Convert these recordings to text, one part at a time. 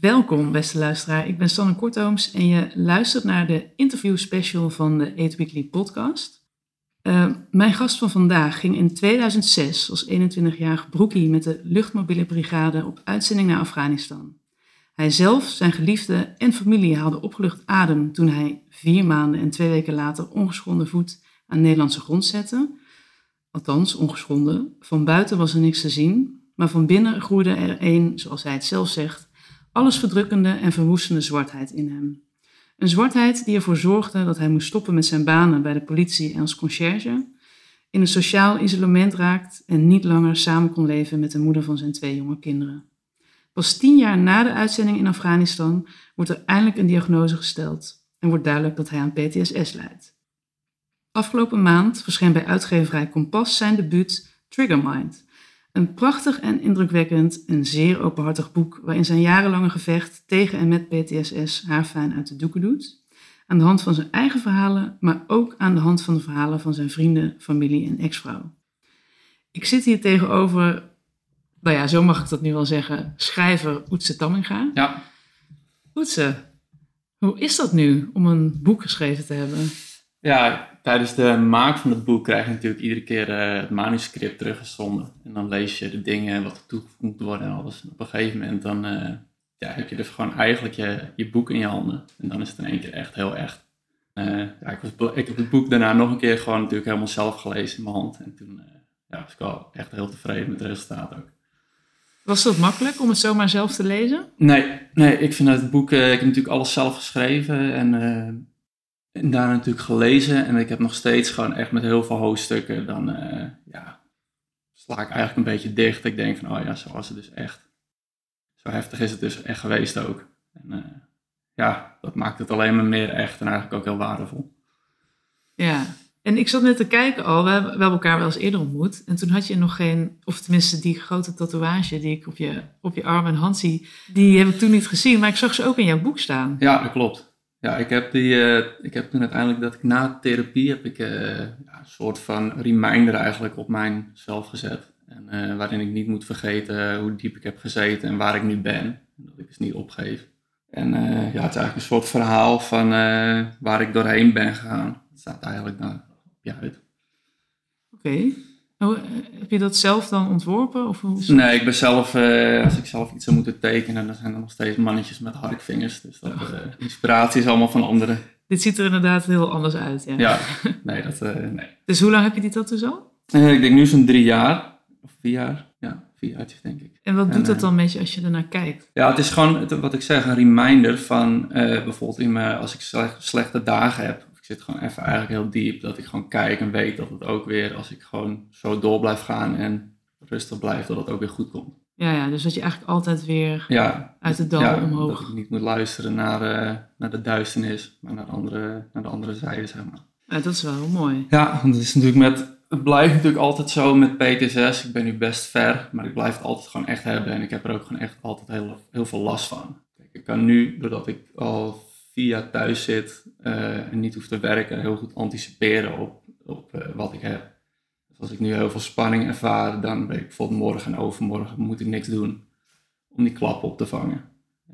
Welkom, beste luisteraar. Ik ben Sanne Kortooms en je luistert naar de interview special van de 8 Weekly podcast. Uh, mijn gast van vandaag ging in 2006 als 21-jarig broekie met de luchtmobiele brigade op uitzending naar Afghanistan. Hij zelf, zijn geliefde en familie haalden opgelucht adem toen hij vier maanden en twee weken later ongeschonden voet aan Nederlandse grond zette. Althans, ongeschonden. Van buiten was er niks te zien, maar van binnen groeide er een, zoals hij het zelf zegt, alles verdrukkende en verwoestende zwartheid in hem. Een zwartheid die ervoor zorgde dat hij moest stoppen met zijn banen bij de politie en als conciërge, in een sociaal isolement raakt en niet langer samen kon leven met de moeder van zijn twee jonge kinderen. Pas tien jaar na de uitzending in Afghanistan wordt er eindelijk een diagnose gesteld en wordt duidelijk dat hij aan PTSS lijdt. Afgelopen maand verscheen bij uitgeverij Kompas zijn debuut Triggermind. Een prachtig en indrukwekkend en zeer openhartig boek waarin zijn jarenlange gevecht tegen en met PTSS haar fijn uit de doeken doet. Aan de hand van zijn eigen verhalen, maar ook aan de hand van de verhalen van zijn vrienden, familie en ex-vrouw. Ik zit hier tegenover, nou ja, zo mag ik dat nu wel zeggen, schrijver Oetse Tamminga. Ja. Oetse, hoe is dat nu om een boek geschreven te hebben? Ja, tijdens de maak van het boek krijg je natuurlijk iedere keer uh, het manuscript teruggezonden. En dan lees je de dingen, wat er toegevoegd moet worden en alles. En op een gegeven moment dan uh, ja, heb je dus gewoon eigenlijk je, je boek in je handen. En dan is het in één keer echt heel echt. Uh, ja, ik, was, ik heb het boek daarna nog een keer gewoon natuurlijk helemaal zelf gelezen in mijn hand. En toen ja, was ik wel echt heel tevreden met het resultaat ook. Was dat makkelijk om het zomaar zelf te lezen? Nee, nee ik vind het boek, ik heb natuurlijk alles zelf geschreven en en daar natuurlijk gelezen en ik heb nog steeds gewoon echt met heel veel hoofdstukken, dan uh, ja, sla ik eigenlijk een beetje dicht. Ik denk van, oh ja, zo was het dus echt. Zo heftig is het dus echt geweest ook. En uh, ja, dat maakt het alleen maar meer echt en eigenlijk ook heel waardevol. Ja, en ik zat net te kijken al, we hebben, we hebben elkaar wel eens eerder ontmoet. En toen had je nog geen, of tenminste die grote tatoeage die ik op je, op je arm en hand zie, die heb ik toen niet gezien. Maar ik zag ze ook in jouw boek staan. Ja, dat klopt. Ja, ik heb, die, uh, ik heb toen uiteindelijk dat ik na therapie heb ik uh, ja, een soort van reminder eigenlijk op mijzelf gezet. En, uh, waarin ik niet moet vergeten hoe diep ik heb gezeten en waar ik nu ben. En dat ik dus niet opgeef. En ja, het is eigenlijk een soort verhaal van waar ik doorheen ben gegaan. Het staat eigenlijk daar op je huid. Oké. Oh, heb je dat zelf dan ontworpen? Of hoe nee, ik ben zelf, uh, als ik zelf iets zou moeten tekenen, dan zijn er nog steeds mannetjes met harkvingers. Dus dat, uh, inspiratie is allemaal van anderen. Dit ziet er inderdaad heel anders uit. Ja, ja nee, dat, uh, nee. Dus hoe lang heb je die tattoo zo? ik denk nu zo'n drie jaar, of vier jaar. Ja, vier jaartjes denk ik. En wat doet dat dan met je als je ernaar kijkt? Ja, het is gewoon, wat ik zeg, een reminder van bijvoorbeeld in mijn, als ik slechte dagen heb zit gewoon even eigenlijk heel diep. Dat ik gewoon kijk en weet dat het ook weer, als ik gewoon zo door blijf gaan en rustig blijf, dat het ook weer goed komt. Ja, ja dus dat je eigenlijk altijd weer ja, uit de dal ja, omhoog... dat ik niet moet luisteren naar, uh, naar de duisternis, maar naar de andere, naar de andere zijde, zeg maar. Ja, dat is wel heel mooi. Ja, want het is natuurlijk met... Het blijft natuurlijk altijd zo met PTSS. Ik ben nu best ver, maar ik blijf het altijd gewoon echt hebben. En ik heb er ook gewoon echt altijd heel, heel veel last van. Kijk, ik kan nu, doordat ik al via thuis zit uh, en niet hoef te werken, heel goed anticiperen op, op uh, wat ik heb. Dus als ik nu heel veel spanning ervaar, dan weet ik bijvoorbeeld morgen en overmorgen moet ik niks doen om die klap op te vangen.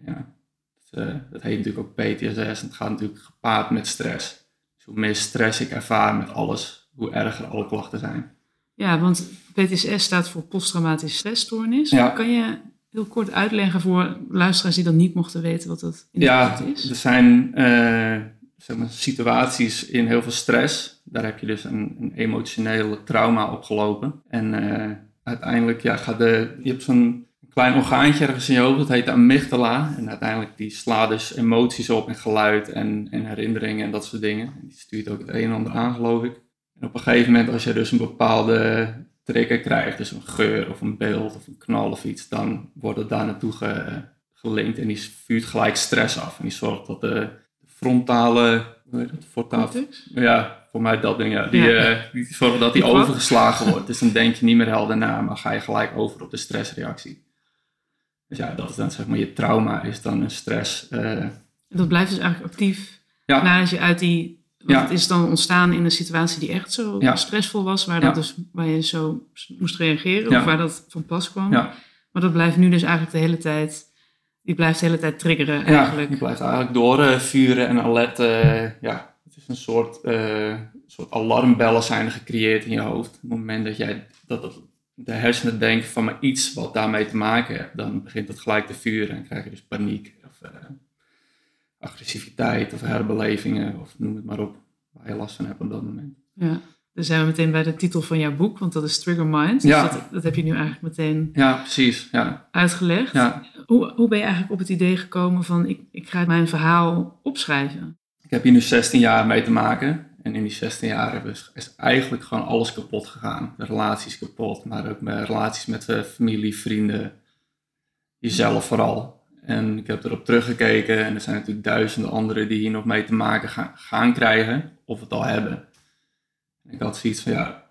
Ja. Dus, uh, dat heet natuurlijk ook PTSS en het gaat natuurlijk gepaard met stress. Dus hoe meer stress ik ervaar met alles, hoe erger alle klachten zijn. Ja, want PTSS staat voor posttraumatische stressstoornis. Ja. Kan je heel kort uitleggen voor luisteraars die dan niet mochten weten wat dat inderdaad ja, is? er zijn uh, zeg maar, situaties in heel veel stress. Daar heb je dus een, een emotionele trauma opgelopen. En uh, uiteindelijk ja, gaat de, je hebt zo'n klein orgaantje ergens in je hoofd, dat heet de amygdala. En uiteindelijk die slaat dus emoties op en geluid en, en herinneringen en dat soort dingen. En die stuurt ook het een en ander aan, geloof ik. En op een gegeven moment, als je dus een bepaalde trigger krijgt, dus een geur of een beeld of een knal of iets, dan wordt het daar naartoe gelinkt en die vuurt gelijk stress af. En die zorgt dat de frontale, hoe heet het, ja, voor mij dat ding, ja, die, ja. Uh, die zorgt dat die overgeslagen wordt. Dus dan denk je niet meer helder na, maar ga je gelijk over op de stressreactie. Dus ja, dat is dan zeg maar je trauma, is dan een stress. Uh, dat blijft dus eigenlijk actief ja. nadat je uit die want het is dan ontstaan in een situatie die echt zo stressvol was, waar, dat dus, waar je zo moest reageren of waar dat van pas kwam. Maar dat blijft nu dus eigenlijk de hele tijd die blijft de hele tijd triggeren Ja, eigenlijk. die blijft eigenlijk doorvuren en alert. eh, ja, het is een soort, eh, soort alarmbellen zijn er gecreëerd in je hoofd. Op het moment dat jij dat de hersenen denken van maar iets wat daarmee te maken heeft, dan begint het gelijk te vuren en krijg je dus paniek of eh, agressiviteit of herbelevingen of noem het maar op, waar je last van hebt op dat moment. Ja. Dan zijn we meteen bij de titel van jouw boek, want dat is Trigger Mind. Ja. Dus dat, dat heb je nu eigenlijk meteen Ja, precies. Ja, uitgelegd. ja. Hoe, hoe ben je eigenlijk op het idee gekomen van ik, ik ga mijn verhaal opschrijven? Ik heb hier nu 16 jaar mee te maken. En in die 16 jaar is eigenlijk gewoon alles kapot gegaan. De relaties kapot, maar ook mijn relaties met eh, familie, vrienden, jezelf vooral. En ik heb erop teruggekeken en er zijn natuurlijk duizenden anderen die hier nog mee te maken gaan, gaan krijgen, of het al hebben. En ik had zoiets van ja,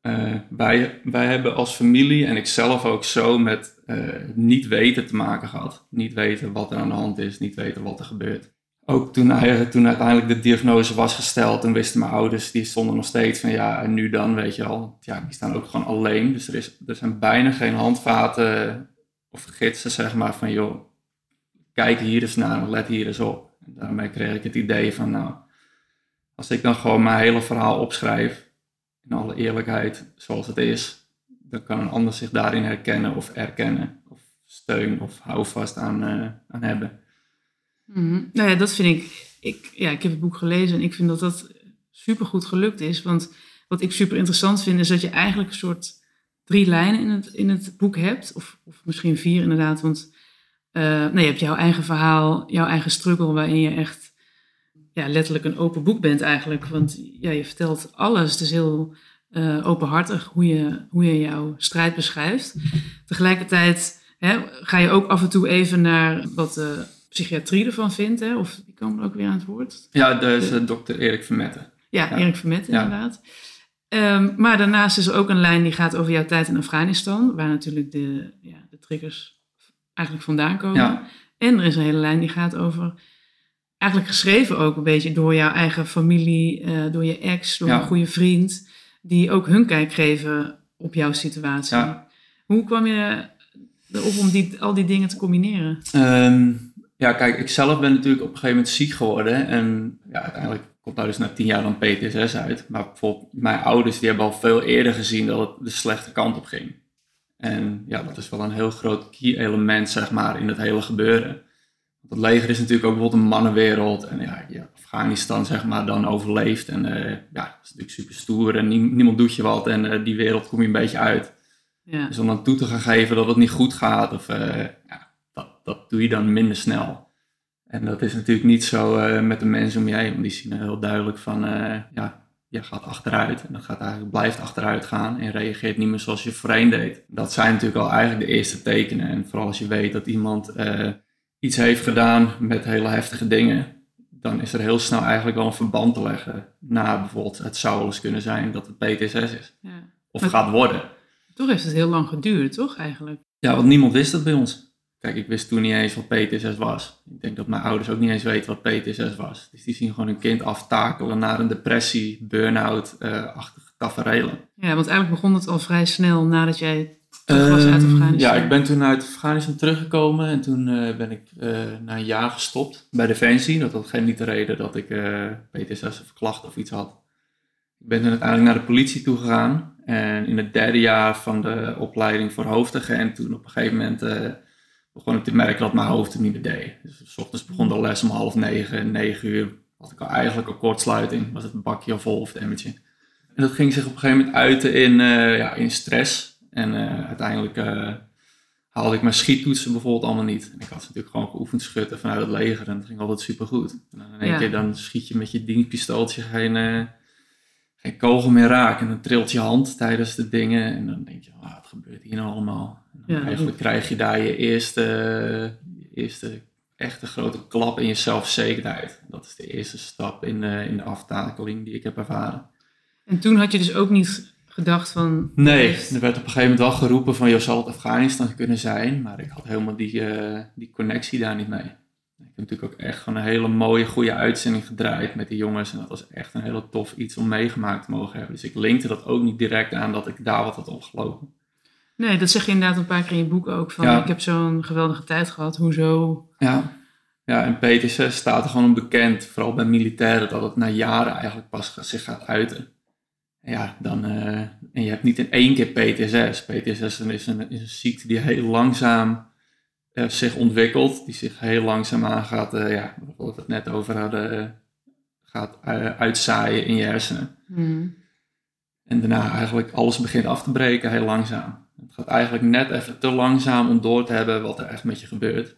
eh, wij, wij hebben als familie en ik zelf ook zo met eh, niet weten te maken gehad. Niet weten wat er aan de hand is, niet weten wat er gebeurt ook toen, toen uiteindelijk de diagnose was gesteld, toen wisten mijn ouders, die stonden nog steeds van ja, en nu dan, weet je wel. Ja, die staan ook gewoon alleen. Dus er, is, er zijn bijna geen handvaten of gidsen, zeg maar, van joh, kijk hier eens naar, let hier eens op. En daarmee kreeg ik het idee van nou, als ik dan gewoon mijn hele verhaal opschrijf, in alle eerlijkheid, zoals het is, dan kan een ander zich daarin herkennen of erkennen, of steun of houvast aan, eh, aan hebben. Mhm. Nou ja, dat vind ik, ik. Ja, ik heb het boek gelezen en ik vind dat dat super goed gelukt is. Want wat ik super interessant vind, is dat je eigenlijk een soort drie lijnen in het, in het boek hebt. Of, of misschien vier inderdaad. Want eh, nou, je hebt jouw eigen verhaal, jouw eigen struggle, waarin je echt ja, letterlijk een open boek bent eigenlijk. Want ja, je vertelt alles. Het is heel eh, openhartig hoe je, hoe je jouw strijd beschrijft. Tegelijkertijd hè, ga je ook af en toe even naar wat de psychiatrie ervan vindt. Hè? Of die komen ook weer aan het woord. Ja, dat is eh, dokter Erik Vermetten. Ja, Ja. Erik Vermet Ja. inderdaad. Ehm, maar daarnaast is er ook een lijn die gaat over jouw tijd in Afghanistan. Waar natuurlijk de, ja, de triggers eigenlijk vandaan komen. Ja. En er is een hele lijn die gaat over... Eigenlijk geschreven ook een beetje door jouw eigen familie, eh, door je ex, door Ja. een goede vriend. Die ook hun kijk geven op jouw situatie. Ja. Hoe kwam je erop om die, al die dingen te combineren? Ehm, ja, kijk, ik zelf ben natuurlijk op een gegeven moment ziek geworden. En ja, uiteindelijk komt daar dus na tien jaar dan PTSS uit. Maar bijvoorbeeld mijn ouders die hebben al veel eerder gezien dat het de slechte kant op ging. En ja, dat is wel een heel groot key element, zeg maar, in het hele gebeuren. Want het leger is natuurlijk ook bijvoorbeeld een mannenwereld. En ja, je Afghanistan, zeg maar, dan overleeft. En eh, ja, dat is natuurlijk super stoer en nie- niemand doet je wat. En eh, die wereld kom je een beetje uit. Ja. Dus om dan toe te gaan geven dat het niet goed gaat, of, eh, ja, dat, dat doe je dan minder snel. En dat is natuurlijk niet zo met de mensen om je heen, want die zien heel duidelijk van, ja, je gaat achteruit. En dat gaat eigenlijk, blijft achteruit gaan en reageert niet meer zoals je voorheen deed. Dat zijn natuurlijk al eigenlijk de eerste tekenen. En vooral als je weet dat iemand eh, iets heeft gedaan met hele heftige dingen, dan is er heel snel eigenlijk wel een verband te leggen. Na bijvoorbeeld, het zou wel eens kunnen zijn dat het PTSS is. Ja. Of Maar- gaat worden. Toch heeft het heel lang geduurd, toch eigenlijk? Ja, want niemand wist dat bij ons. Kijk, ik wist toen niet eens wat PTSS was. Ik denk dat mijn ouders ook niet eens weten wat PTSS was. Dus die zien gewoon hun kind aftakelen naar een depressie, burn-out-achtige tafereelen. Ja, want eigenlijk begon het al vrij snel nadat jij terug was uit Ehm, Afghanistan. Ja, ik ben toen uit Afghanistan teruggekomen en toen eh, ben ik eh, na een jaar gestopt bij Defensie. Dat had geen niet de reden dat ik eh, PTSS of klachten of iets had. Ik ben toen uiteindelijk naar de politie toe gegaan. En in het derde jaar van de opleiding voor hoofdagent, toen op een gegeven moment eh, begon ik te merken dat mijn hoofd het niet meer deed. Dus s ochtends begon de les om half negen, negen uur. Had ik al eigenlijk een kortsluiting, was het een bakje of vol of het emmertje. En dat ging zich op een gegeven moment uiten in, eh, ja, in stress. En eh, uiteindelijk eh, haalde ik mijn schiettoetsen bijvoorbeeld allemaal niet. En ik had ze natuurlijk gewoon geoefend schutten vanuit het leger en dat ging altijd supergoed. En dan in één Ja. keer dan schiet je met je dienstpistooltje geen, geen kogel meer raak. En dan trilt je hand tijdens de dingen. En dan denk je, ah, wat gebeurt hier nou allemaal? Ja, eigenlijk krijg je daar je eerste, je eerste echte grote klap in je zelfverzekerdheid. Dat is de eerste stap in de, in de aftakeling die ik heb ervaren. En toen had je dus ook niet gedacht van... Nee, er werd op een gegeven moment wel geroepen van, joh, zal het Afghanistan kunnen zijn? Maar ik had helemaal die, eh, die connectie daar niet mee. Ik heb natuurlijk ook echt gewoon een hele mooie, goede uitzending gedraaid met die jongens. En dat was echt een hele tof iets om meegemaakt te mogen hebben. Dus ik linkte dat ook niet direct aan dat ik daar wat had opgelopen. Nee, dat zeg je inderdaad een paar keer in je boek ook. Van, Ja. Ik heb zo'n geweldige tijd gehad. Hoezo? Ja. ja, en PTSS staat er gewoon bekend, vooral bij militairen, dat het na jaren eigenlijk pas zich gaat uiten. En ja, dan, eh, en je hebt niet in één keer PTSS. PTSS is een, is een ziekte die heel langzaam eh, zich ontwikkelt, die zich heel langzaam aan gaat, eh, ja, wat we het net over hadden, gaat uitzaaien in je hersenen. Mhm. En daarna eigenlijk alles begint af te breken, heel langzaam. Het gaat eigenlijk net even te langzaam om door te hebben wat er echt met je gebeurt.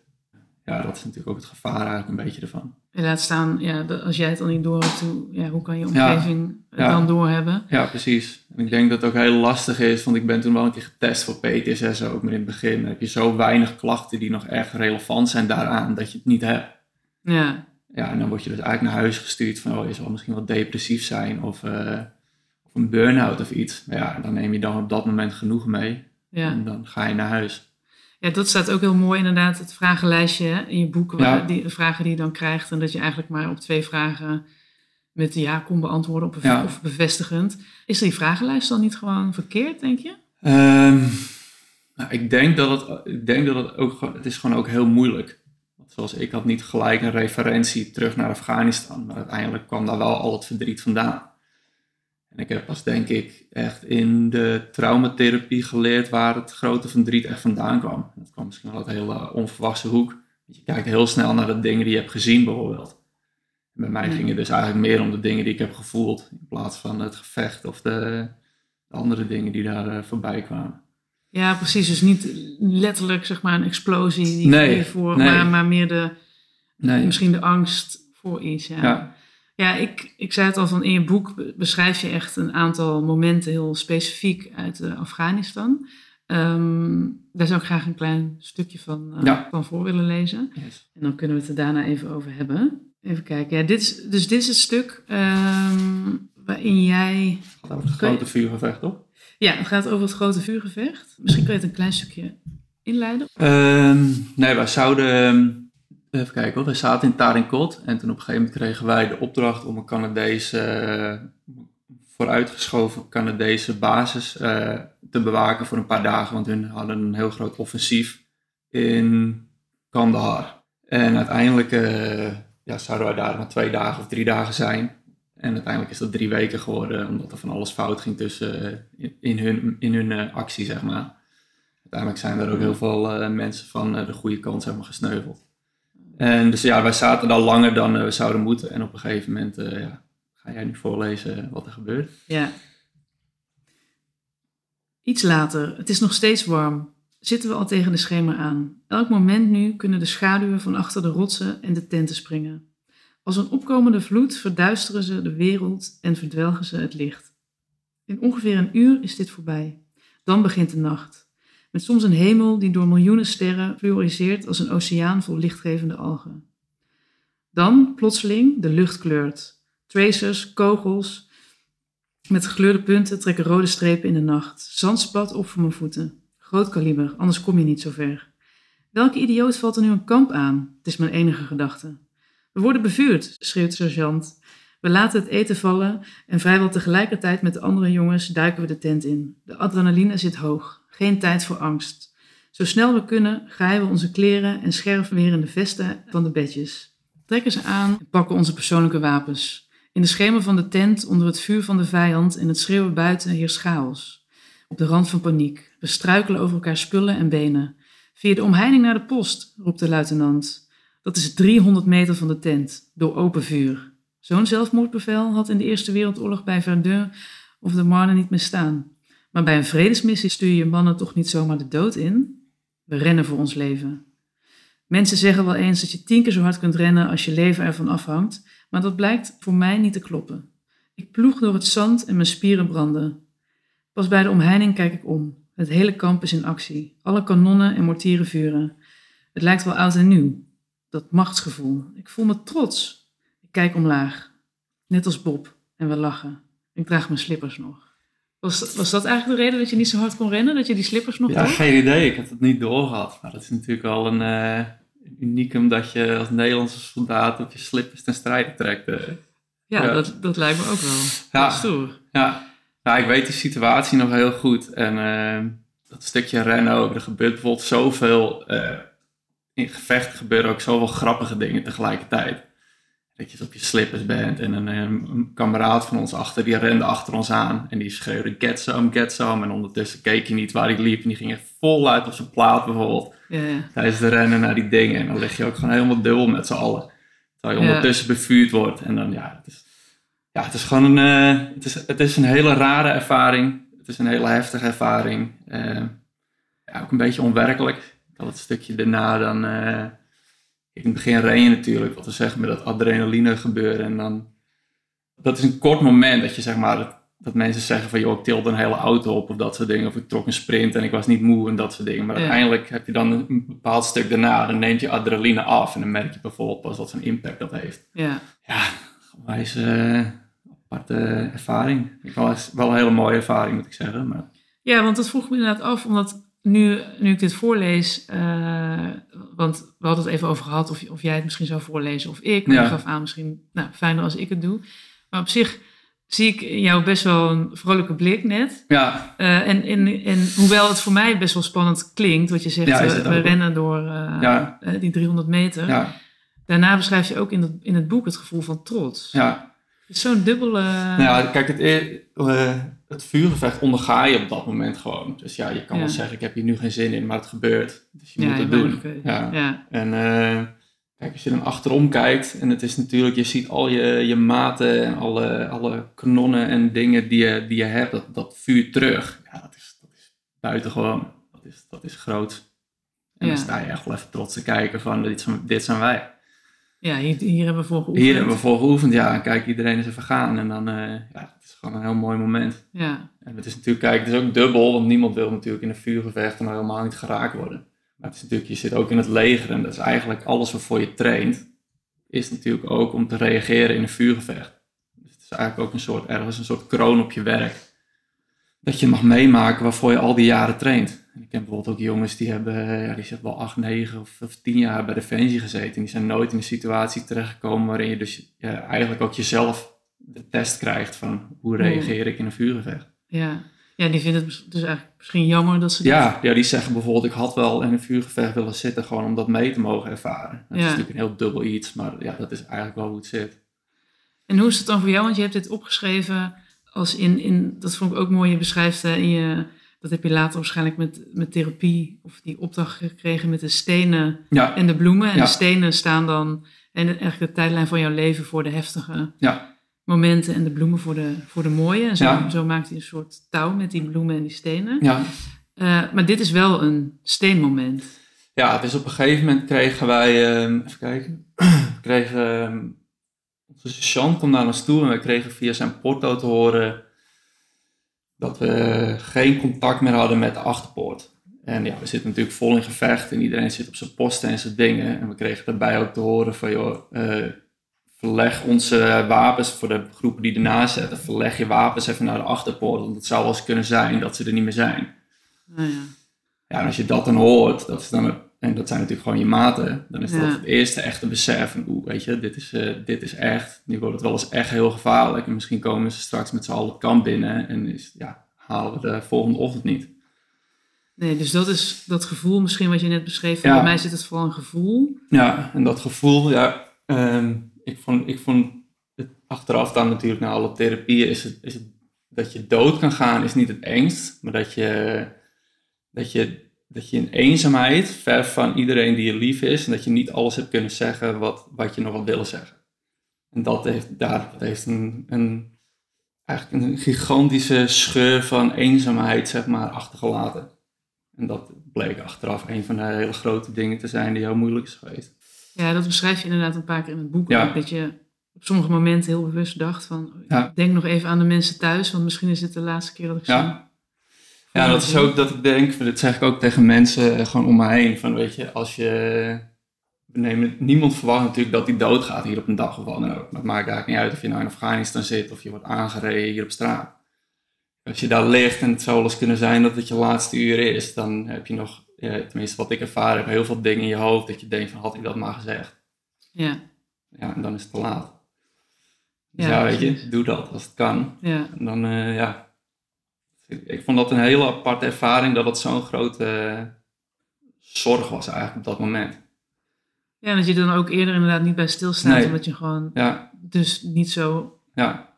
Ja, dat is natuurlijk ook het gevaar eigenlijk een beetje ervan. En laat staan, ja, als jij het al niet door hebt, hoe, ja, hoe kan je Ja. omgeving het Ja. dan doorhebben? Ja, precies. En ik denk dat het ook heel lastig is, want ik ben toen wel een keer getest voor PTSS ook, maar in het begin dan heb je zo weinig klachten die nog echt relevant zijn daaraan, dat je het niet hebt. Ja, Ja, en dan word je dus eigenlijk naar huis gestuurd van, oh, je zal misschien wel depressief zijn of, eh, of een burn-out of iets. Maar ja, dan neem je dan op dat moment genoeg mee ja. en dan ga je naar huis. ja, dat staat ook heel mooi inderdaad, het vragenlijstje hè, in je boek. Waar, Ja. die, de vragen die je dan krijgt. En dat je eigenlijk maar op twee vragen met ja kon beantwoorden op, Ja. of bevestigend. Is die vragenlijst dan niet gewoon verkeerd, denk je? Ehm, nou, ik denk dat het, ik denk dat het ook het is gewoon ook heel moeilijk. Want zoals ik had niet gelijk een referentie terug naar Afghanistan, maar uiteindelijk kwam daar wel al het verdriet vandaan. En ik heb pas denk ik echt in de traumatherapie geleerd waar het grote verdriet echt vandaan kwam. Dat kwam misschien wel uit een hele onverwachte hoek. Je kijkt heel snel naar de dingen die je hebt gezien bijvoorbeeld. En bij mij Ja. ging het dus eigenlijk meer om de dingen die ik heb gevoeld, in plaats van het gevecht of de, de andere dingen die daar eh, voorbij kwamen. Ja, precies. Dus niet letterlijk zeg maar een explosie die Nee, voor, nee. maar, maar meer de, Nee. misschien de angst voor iets. Ja, ja. Ja. ik, ik zei het al van in je boek be- beschrijf je echt een aantal momenten heel specifiek uit eh, Afghanistan. Ehm, daar zou ik graag een klein stukje van, eh, Ja. van voor willen lezen. Yes. En dan kunnen we het er daarna even over hebben. Even kijken. Ja, dit is, dus dit is het stuk ehm, waarin jij... Het gaat over het grote vuurgevecht, toch? Ja, het gaat over het grote vuurgevecht. Misschien kun je het een klein stukje inleiden. Ehm, nee, wij zouden... Even kijken hoor. Wij zaten in Tarinkot en toen op een gegeven moment kregen wij de opdracht om een Canadese... vooruitgeschoven Canadese basis eh, te bewaken voor een paar dagen. Want hun hadden een heel groot offensief in Kandahar. En uiteindelijk eh, ja, zouden wij daar maar twee dagen of drie dagen zijn. En uiteindelijk is dat drie weken geworden, omdat er van alles fout ging tussen, eh, in, hun, in hun actie, zeg maar. Uiteindelijk zijn er ook heel veel mensen van de goede kant zeg gesneuveld. En dus ja, wij zaten daar langer dan eh, we zouden moeten. En op een gegeven moment eh, ja, ga jij nu voorlezen wat er gebeurt. Ja. Iets later, het is nog steeds warm. Zitten we al tegen de schemer aan. Elk moment nu kunnen de schaduwen van achter de rotsen en de tenten springen. Als een opkomende vloed verduisteren ze de wereld en verdwelgen ze het licht. In ongeveer een uur is dit voorbij. Dan begint de nacht. Met soms een hemel die door miljoenen sterren fluoriseert als een oceaan vol lichtgevende algen. Dan, plotseling, de lucht kleurt. Tracers, kogels, met gekleurde punten trekken rode strepen in de nacht. Zand spat op voor mijn voeten. Groot kaliber, anders kom je niet zo ver. Welke idioot valt er nu een kamp aan? Het is mijn enige gedachte. We worden bevuurd, schreeuwt de sergeant. We laten het eten vallen en vrijwel tegelijkertijd met de andere jongens duiken we de tent in. De adrenaline zit hoog. Geen tijd voor angst. Zo snel we kunnen graaien we onze kleren en scherven weer in de vesten van de bedjes. Trekken ze aan en pakken onze persoonlijke wapens. In de schemer van de tent, onder het vuur van de vijand en het schreeuwen buiten, heerst chaos. Op de rand van paniek. We struikelen over elkaar spullen en benen. Via de omheining naar de post, roept de luitenant. Dat is 300 meter van de tent, door open vuur. Zo'n zelfmoordbevel had in de Eerste Wereldoorlog bij Verdun of de Marne niet meer staan. Maar bij een vredesmissie stuur je mannen toch niet zomaar de dood in? We rennen voor ons leven. Mensen zeggen wel eens dat je tien keer zo hard kunt rennen als je leven ervan afhangt, maar dat blijkt voor mij niet te kloppen. Ik ploeg door het zand en mijn spieren branden. Pas bij de omheining kijk ik om. Het hele kamp is in actie. Alle kanonnen en mortieren vuren. Het lijkt wel oud en nieuw. Dat machtsgevoel. Ik voel me trots. Ik kijk omlaag. Net als Bob. En we lachen. Ik draag mijn slippers nog. Was, was dat eigenlijk de reden dat je niet zo hard kon rennen? Dat je die slippers nog Ja, geen idee. Ik heb het niet doorgehad. Maar dat is natuurlijk al een eh unicum dat je als Nederlandse soldaat op je slippers ten strijde trekt. eh. Ja, Ja. Dat, dat lijkt me ook wel. Ja. Stoer. Ja, nou, ik weet die situatie nog heel goed. En eh, dat stukje rennen ook. Er gebeurt bijvoorbeeld zoveel, uh, in gevechten gebeuren ook zoveel grappige dingen tegelijkertijd. Dat je op je slippers bent en een, een, kameraad van ons achter, die rende achter ons aan. En die schreeuwde get some, get some. En ondertussen keek je niet waar hij liep en die ging echt voluit op zijn plaat bijvoorbeeld. Ja, ja. Tijdens de rennen naar die dingen. En dan lig je ook gewoon helemaal dubbel met z'n allen. Terwijl je ondertussen bevuurd wordt. En dan ja, het is, ja, het is gewoon een, uh, het is, het is een hele rare ervaring. Het is een hele heftige ervaring. Uh, ja, ook een beetje onwerkelijk. Dat het stukje daarna dan... Uh, in het begin ren je natuurlijk, wat we zeggen, met dat adrenaline gebeuren. En dan... Dat is een kort moment dat je zeg maar... Dat mensen zeggen van, joh, ik tilde een hele auto op of dat soort dingen. Of ik trok een sprint en ik was niet moe en dat soort dingen. Maar uiteindelijk heb je dan een bepaald stuk daarna. Dan neemt je adrenaline af en dan merk je bijvoorbeeld pas wat zijn impact dat heeft. Ja, ja wijs aparte ervaring. Wel, wel een hele mooie ervaring, moet ik zeggen. Maar... Ja, want dat vroeg me inderdaad af, omdat nu, nu ik dit voorlees, uh, want we hadden het even over gehad of, of jij het misschien zou voorlezen of ik. Maar ja. je gaf aan misschien, nou, fijner als ik het doe. Maar op zich zie ik in jou best wel een vrolijke blik net. Ja. Uh, en, en, en hoewel het voor mij best wel spannend klinkt, wat je zegt, ja, uh, we rennen door ja. die 300 meter. Ja. Daarna beschrijf je ook in het, in het boek het gevoel van trots. Ja. Zo'n dubbele... Nou ja, kijk, het, het vuurgevecht onderga je op dat moment gewoon. Dus ja, je kan wel zeggen, ik heb hier nu geen zin in, maar het gebeurt. Dus je moet het doen. Ja. ja. En uh, kijk, als je dan achterom kijkt, en het is natuurlijk, je ziet al je, je maten en alle, alle kanonnen en dingen die je, die je hebt, dat, dat vuur terug. Ja, dat is, dat is buitengewoon. Dat is, dat is groot. En dan sta je echt wel even trots te kijken van, dit, dit zijn wij. Ja, hier, hier, hebben we voor geoefend. Hier hebben we voor geoefend, ja. En kijk, iedereen is even gaan. En dan, uh, ja, het is gewoon een heel mooi moment. Ja. En het is natuurlijk, kijk, het is ook dubbel, want niemand wil natuurlijk in een vuurgevecht maar helemaal niet geraakt worden. Maar het is natuurlijk, je zit ook in het leger en dat is eigenlijk alles waarvoor je traint, is natuurlijk ook om te reageren in een vuurgevecht. Dus het is eigenlijk ook een soort, ergens een soort kroon op je werk. Dat je mag meemaken waarvoor je al die jaren traint. Ik ken bijvoorbeeld ook jongens die hebben, ja, die zitten wel acht, negen of, of tien jaar bij Defensie gezeten. En die zijn nooit in een situatie terechtgekomen waarin je dus ja, eigenlijk ook jezelf de test krijgt van hoe reageer ik in een vuurgevecht. Ja. ja, die vinden het dus eigenlijk misschien jammer dat ze... Ja, ja, die zeggen bijvoorbeeld ik had wel in een vuurgevecht willen zitten gewoon om dat mee te mogen ervaren. Dat is natuurlijk een heel dubbel iets, maar ja, dat is eigenlijk wel hoe het zit. En hoe is het dan voor jou? Want je hebt dit opgeschreven als in, in dat vond ik ook mooi, je beschrijft in je dat heb je later waarschijnlijk met, met therapie of die opdracht gekregen met de stenen en de bloemen. En de stenen staan dan en eigenlijk de tijdlijn van jouw leven voor de heftige ja. momenten en de bloemen voor de, voor de mooie. En zo, zo maakt hij een soort touw met die bloemen en die stenen. Ja. Uh, maar dit is wel een steenmoment. Ja, dus op een gegeven moment kregen wij, uh, even kijken, kregen, uh, onze sergeant kwam naar ons toe en wij kregen via zijn porto te horen dat we geen contact meer hadden met de achterpoort. En ja, we zitten natuurlijk vol in gevecht en iedereen zit op zijn posten en zijn dingen. En we kregen daarbij ook te horen van, joh, uh, verleg onze wapens voor de groepen die ernaast zetten. Verleg je wapens even naar de achterpoort, want het zou wel eens kunnen zijn dat ze er niet meer zijn. Oh ja. ja, en als je dat dan hoort, dat is dan, en dat zijn natuurlijk gewoon je maten, dan is dat het eerste echte besef van, oeh, weet je, dit is, uh, dit is echt, nu wordt het wel eens echt heel gevaarlijk. En misschien komen ze straks met z'n allen het kamp binnen en is, ja, halen we de volgende ochtend niet. Nee, dus dat is dat gevoel misschien wat je net beschreef. Ja. Bij mij zit het vooral een gevoel. Ja, en dat gevoel, ja, um, ik, vond, ik vond het achteraf dan natuurlijk na alle therapieën is het, is het dat je dood kan gaan is niet het engst, maar dat je, dat je dat je in eenzaamheid, ver van iedereen die je lief is, en dat je niet alles hebt kunnen zeggen wat, wat je nog had willen zeggen. En dat heeft, daar, dat heeft een, een, eigenlijk een gigantische scheur van eenzaamheid, zeg maar, achtergelaten. En dat bleek achteraf een van de hele grote dingen te zijn die heel moeilijk is geweest. Ja, dat beschrijf je inderdaad een paar keer in het boek. Ja. Dat je op sommige momenten heel bewust dacht van, denk nog even aan de mensen thuis, want misschien is het de laatste keer dat ik ja. Ja, dat is ook dat ik denk, dat zeg ik ook tegen mensen eh, gewoon om me heen. Van weet je, als je. Nemen, niemand verwacht natuurlijk dat hij doodgaat hier op een dag of wat dan ook. Het maakt eigenlijk niet uit of je nou in Afghanistan zit of je wordt aangereden hier op straat. Als je daar ligt en het zou wel eens kunnen zijn dat het je laatste uur is, dan heb je nog, ja, tenminste wat ik ervaren heb, heel veel dingen in je hoofd dat je denkt van had ik dat maar gezegd. Ja. Ja, en dan is het te laat. Dus ja, weet je, doe dat als het kan. Ja. En dan, uh, ja, Ik vond dat een hele aparte ervaring dat het zo'n grote zorg was eigenlijk op dat moment. Ja, dat je dan ook eerder inderdaad niet bij stilstaat, Nee. omdat je gewoon Ja, dus niet zo ja.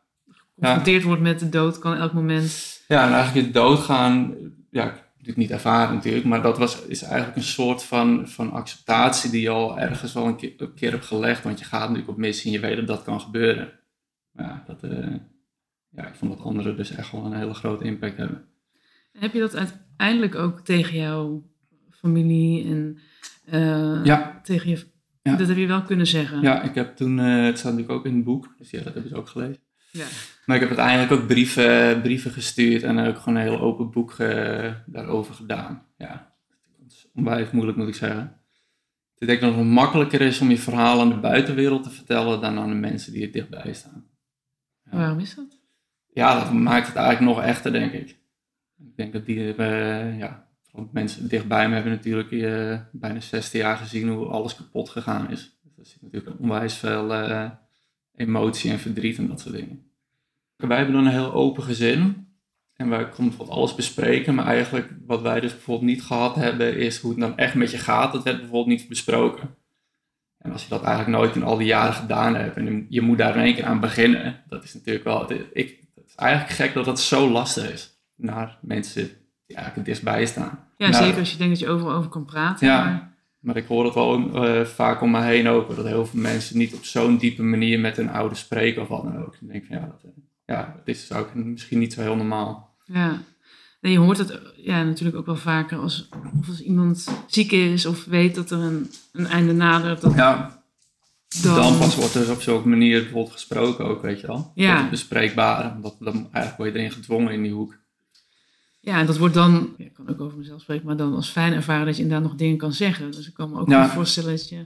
geconfronteerd wordt met de dood, kan elk moment. Ja, en eigenlijk het doodgaan, ja, ik heb niet ervaren natuurlijk, maar dat was, is eigenlijk een soort van, van acceptatie die je al ergens wel een keer, een keer hebt gelegd, want je gaat natuurlijk op missie en je weet dat dat kan gebeuren. Ja, dat, eh, ja, ik vond dat anderen dus echt wel een hele grote impact hebben. Heb je dat uiteindelijk ook tegen jouw familie en eh, Ja. tegen je. Ja. Dat heb je wel kunnen zeggen. Ja, ik heb toen, eh, het staat natuurlijk ook in het boek, dus ja, dat hebben ze ook gelezen. Ja. Maar ik heb uiteindelijk ook brieven, brieven gestuurd en ook gewoon een heel open boek eh, daarover gedaan. Ja, dat is onwijs moeilijk moet ik zeggen. Ik denk dat het makkelijker is om je verhaal aan de buitenwereld te vertellen dan aan de mensen die er dichtbij staan. Ja. Waarom is dat? Ja, dat maakt het eigenlijk nog echter, denk ik. Ik denk dat die, eh, ja, mensen dichtbij me hebben natuurlijk eh, bijna 16 jaar gezien hoe alles kapot gegaan is. Dus er zit natuurlijk onwijs veel eh, emotie en verdriet en dat soort dingen. Wij hebben dan een heel open gezin. En wij konden bijvoorbeeld alles bespreken. Maar eigenlijk wat wij dus bijvoorbeeld niet gehad hebben, is hoe het dan echt met je gaat. Dat werd bijvoorbeeld niet besproken. En als je dat eigenlijk nooit in al die jaren gedaan hebt en je moet daar in één keer aan beginnen, dat is natuurlijk wel. Ik, eigenlijk gek dat dat zo lastig is naar mensen die eigenlijk het dichtstbij staan. Ja, Nou, zeker als je denkt dat je overal over kan praten. Ja. Maar, Maar ik hoor het wel eh, vaak om me heen ook, dat heel veel mensen niet op zo'n diepe manier met hun ouders spreken of wat dan ook. Dan denk ik van ja, dat, eh, ja, dat is ook misschien niet zo heel normaal. ja. Nee, je hoort het ja, natuurlijk ook wel vaker als, of als iemand ziek is of weet dat er een, een einde nadert. Dat Ja, dan, dan pas wordt er op zo'n manier bijvoorbeeld gesproken ook, weet je wel. Ja. Het bespreekbaar, omdat dan eigenlijk word je erin gedwongen in die hoek. Ja, en dat wordt dan, ja, ik kan ook over mezelf spreken, maar dan als fijn ervaren dat je inderdaad nog dingen kan zeggen. Dus ik kan me ook Ja. voorstellen dat je...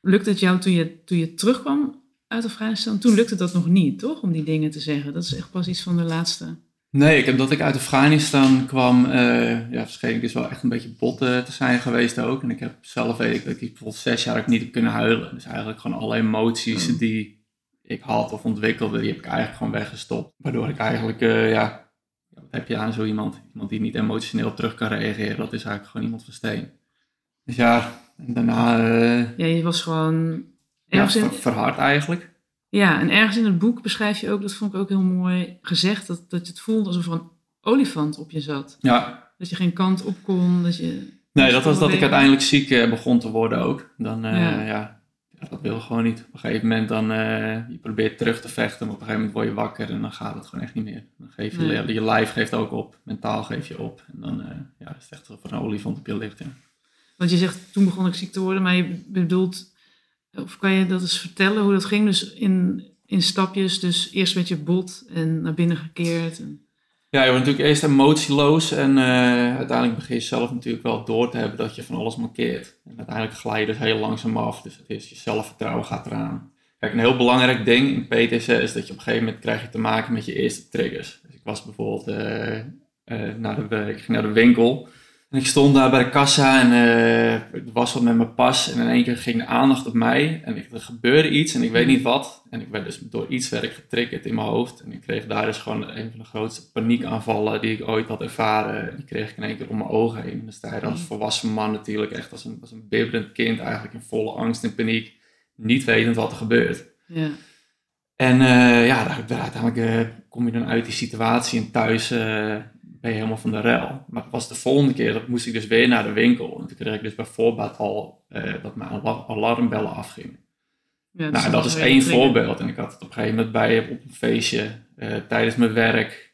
Lukt het jou toen je, toen je terugkwam uit Afghanistan? Toen lukte dat nog niet, toch? Om die dingen te zeggen. Dat is echt pas iets van de laatste... Nee, ik heb dat ik uit Afghanistan kwam, eh ja, scheen ik dus wel echt een beetje bot eh, te zijn geweest ook. En ik heb zelf weet ik dat ik bijvoorbeeld zes jaar ook niet heb kunnen huilen. Dus eigenlijk gewoon alle emoties Mm. die ik had of ontwikkelde, die heb ik eigenlijk gewoon weggestopt. Waardoor ik eigenlijk, eh, ja, ja, wat heb je aan zo iemand? Iemand die niet emotioneel terug kan reageren, dat is eigenlijk gewoon iemand van steen. Dus ja, en daarna eh Ja, je was gewoon... ja, ver- verhard eigenlijk. Ja, en ergens in het boek beschrijf je ook, dat vond ik ook heel mooi gezegd, dat, dat je het voelde alsof er een olifant op je zat. Ja, Dat je geen kant op kon, dat je... Nee, dat was dat ik uiteindelijk ziek eh, begon te worden ook. Dan, eh, Ja. dat wil gewoon niet. Op een gegeven moment dan, eh, je probeert terug te vechten, maar op een gegeven moment word je wakker en dan gaat het gewoon echt niet meer. Dan geef je, Nee. je lijf geeft ook op, mentaal geef je op. En dan ja, is het echt alsof er een olifant op je ligt. Ja. Want je zegt, toen begon ik ziek te worden, maar je bedoelt, of kan je dat eens vertellen hoe dat ging? Dus in, in stapjes, dus eerst werd je bot en naar binnen gekeerd. En, Ja, je wordt natuurlijk eerst emotieloos en eh, uiteindelijk begin je zelf natuurlijk wel door te hebben dat je van alles mankeert. En uiteindelijk glij je dus heel langzaam af, dus het is je zelfvertrouwen gaat eraan. Kijk, een heel belangrijk ding in PTSS is dat je op een gegeven moment krijg je te maken met je eerste triggers. Dus ik was bijvoorbeeld eh, eh, naar, de, ik ging naar de winkel en ik stond daar bij de kassa en ik was wat met mijn pas en in één keer ging de aandacht op mij en ik, er gebeurde iets en ik weet niet wat. En ik werd dus door iets werd ik getriggerd in mijn hoofd en ik kreeg daar dus gewoon een van de grootste paniekaanvallen die ik ooit had ervaren. Die kreeg ik in één keer om mijn ogen heen. En dan sta je als volwassen man natuurlijk echt als een, als een bibberend kind eigenlijk in volle angst en paniek, niet wetend wat er gebeurt. ja. En eh, ja, daar, uiteindelijk eh, kom je dan uit die situatie en thuis ben je helemaal van de rel. Maar was de volgende keer, dat moest ik dus weer naar de winkel. En toen kreeg ik dus bij voorbaat al eh, dat mijn alar- alarmbellen afgingen. ja nou, dat is één voorbeeld. En ik had het op een gegeven moment bij op een feestje, eh, tijdens mijn werk.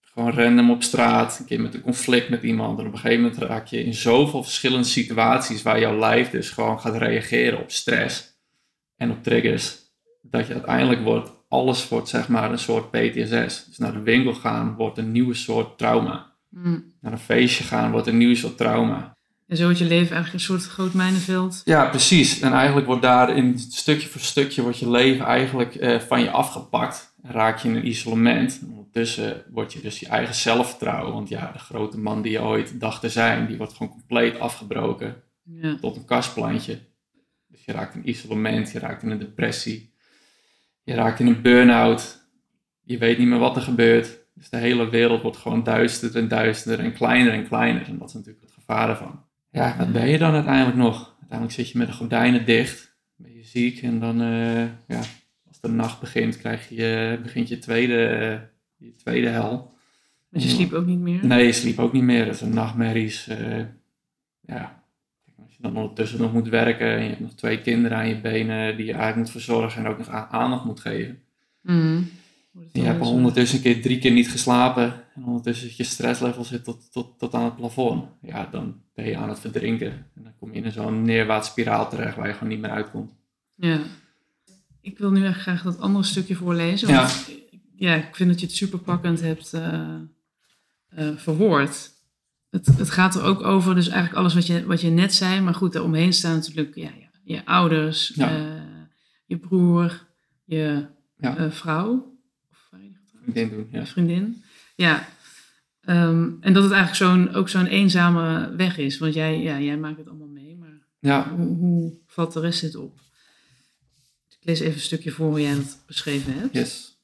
gewoon random op straat, een keer met een conflict met iemand. En op een gegeven moment raak je in zoveel verschillende situaties waar jouw lijf dus gewoon gaat reageren op stress en op triggers. Dat je uiteindelijk wordt, alles wordt zeg maar een soort PTSS. Dus naar de winkel gaan wordt een nieuwe soort trauma. Mm. Naar een feestje gaan wordt een nieuwe soort trauma. En zo wordt je leven eigenlijk een soort groot mijnenveld. Ja, precies. En eigenlijk wordt daar in stukje voor stukje wordt je leven eigenlijk eh, van je afgepakt. En raak je in een isolement. En ondertussen word je dus je eigen zelfvertrouwen. Want ja, de grote man die je ooit dacht te zijn, die wordt gewoon compleet afgebroken Ja. tot een kastplantje. Dus je raakt in isolement, je raakt in een depressie. Je raakt in een burn-out. Je weet niet meer wat er gebeurt. Dus de hele wereld wordt gewoon duisterder en duisterder en kleiner en kleiner. En dat is natuurlijk het gevaar ervan. Ja, wat ben je dan uiteindelijk nog? Uiteindelijk zit je met de gordijnen dicht, ben je ziek en dan, uh, ja, als de nacht begint, krijg je, begint je tweede, uh, je tweede hel. Dus je sliep ook niet meer? Nee, je sliep ook niet meer. Dat zijn nachtmerries. Uh, ja, als je dan ondertussen nog moet werken en je hebt nog twee kinderen aan je benen die je eigenlijk moet verzorgen en ook nog aandacht moet geven. Mm. Je hebt al ondertussen een keer drie keer niet geslapen en ondertussen je stresslevel zit tot, tot, tot aan het plafond. Ja, dan ben je aan het verdrinken. En dan kom je in zo'n neerwaarts spiraal terecht waar je gewoon niet meer uitkomt. Ja. Ik wil nu echt graag dat andere stukje voorlezen. Want ja. ja ik vind dat je het super pakkend hebt uh, uh, verwoord. Het, het gaat er ook over, dus eigenlijk alles wat je, wat je net zei. Maar goed, daaromheen staan natuurlijk ja, ja, je ouders, ja. uh, je broer, je vrouw. Vriendin doen, ja. Vriendin. Ja. Um, en dat het eigenlijk zo'n, ook zo'n eenzame weg is. Want jij, ja, jij maakt het allemaal mee, maar ja. hoe, hoe valt de rest dit op? Ik lees even een stukje voor hoe jij dat beschreven hebt. Yes.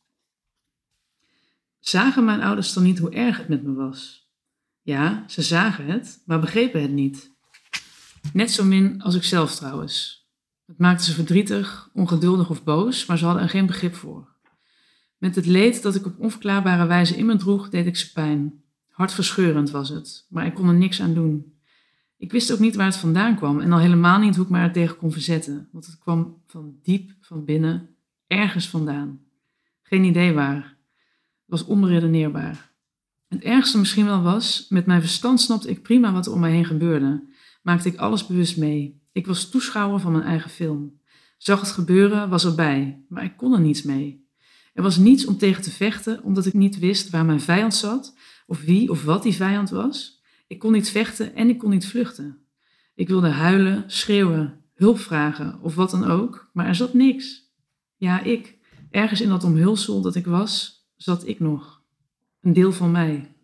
Zagen mijn ouders dan niet hoe erg het met me was? Ja, ze zagen het, maar begrepen het niet. Net zo min als ik zelf trouwens. Het maakte ze verdrietig, ongeduldig of boos, maar ze hadden er geen begrip voor. Met het leed dat ik op onverklaarbare wijze in me droeg, deed ik ze pijn. Hartverscheurend was het, maar ik kon er niks aan doen. Ik wist ook niet waar het vandaan kwam en al helemaal niet hoe ik me er tegen kon verzetten, want het kwam van diep van binnen, ergens vandaan. Geen idee waar. Het was onberedeneerbaar. Het ergste misschien wel was, met mijn verstand snapte ik prima wat er om mij heen gebeurde. Maakte ik alles bewust mee. Ik was toeschouwer van mijn eigen film. Zag het gebeuren, was erbij, maar ik kon er niets mee. Er was niets om tegen te vechten, omdat ik niet wist waar mijn vijand zat, of wie of wat die vijand was. Ik kon niet vechten en ik kon niet vluchten. Ik wilde huilen, schreeuwen, hulp vragen of wat dan ook, maar er zat niks. Ja, ik, ergens in dat omhulsel dat ik was, zat ik nog. Een deel van mij.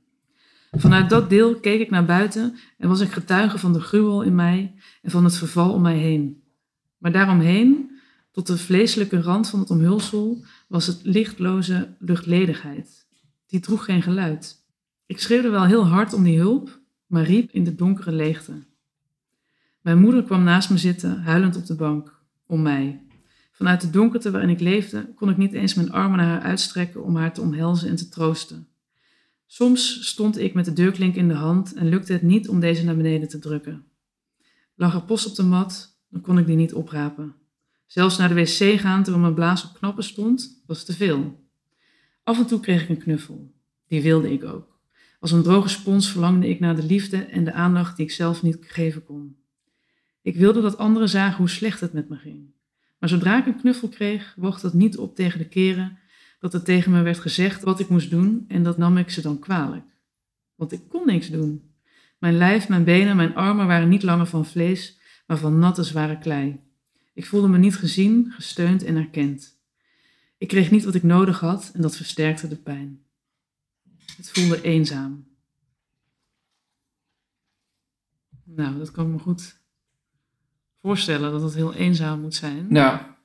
Vanuit dat deel keek ik naar buiten en was ik getuige van de gruwel in mij en van het verval om mij heen. Maar daaromheen, tot de vleeselijke rand van het omhulsel, was het lichtloze luchtledigheid. Die droeg geen geluid. Ik schreeuwde wel heel hard om die hulp, maar riep in de donkere leegte. Mijn moeder kwam naast me zitten, huilend op de bank, om mij. Vanuit de donkerte waarin ik leefde, kon ik niet eens mijn armen naar haar uitstrekken om haar te omhelzen en te troosten. Soms stond ik met de deurklink in de hand en lukte het niet om deze naar beneden te drukken. Lag er post op de mat, dan kon ik die niet oprapen. Zelfs naar de wc gaan terwijl mijn blaas op knappen stond, was te veel. Af en toe kreeg ik een knuffel. Die wilde ik ook. Als een droge spons verlangde ik naar de liefde en de aandacht die ik zelf niet geven kon. Ik wilde dat anderen zagen hoe slecht het met me ging. Maar zodra ik een knuffel kreeg, woog dat niet op tegen de keren dat er tegen me werd gezegd wat ik moest doen en dat nam ik ze dan kwalijk. Want ik kon niks doen. Mijn lijf, mijn benen, mijn armen waren niet langer van vlees, maar van natte zware klei. Ik voelde me niet gezien, gesteund en erkend. Ik kreeg niet wat ik nodig had en dat versterkte de pijn. Het voelde eenzaam. Nou, dat kan ik me goed voorstellen dat het heel eenzaam moet zijn. Ja.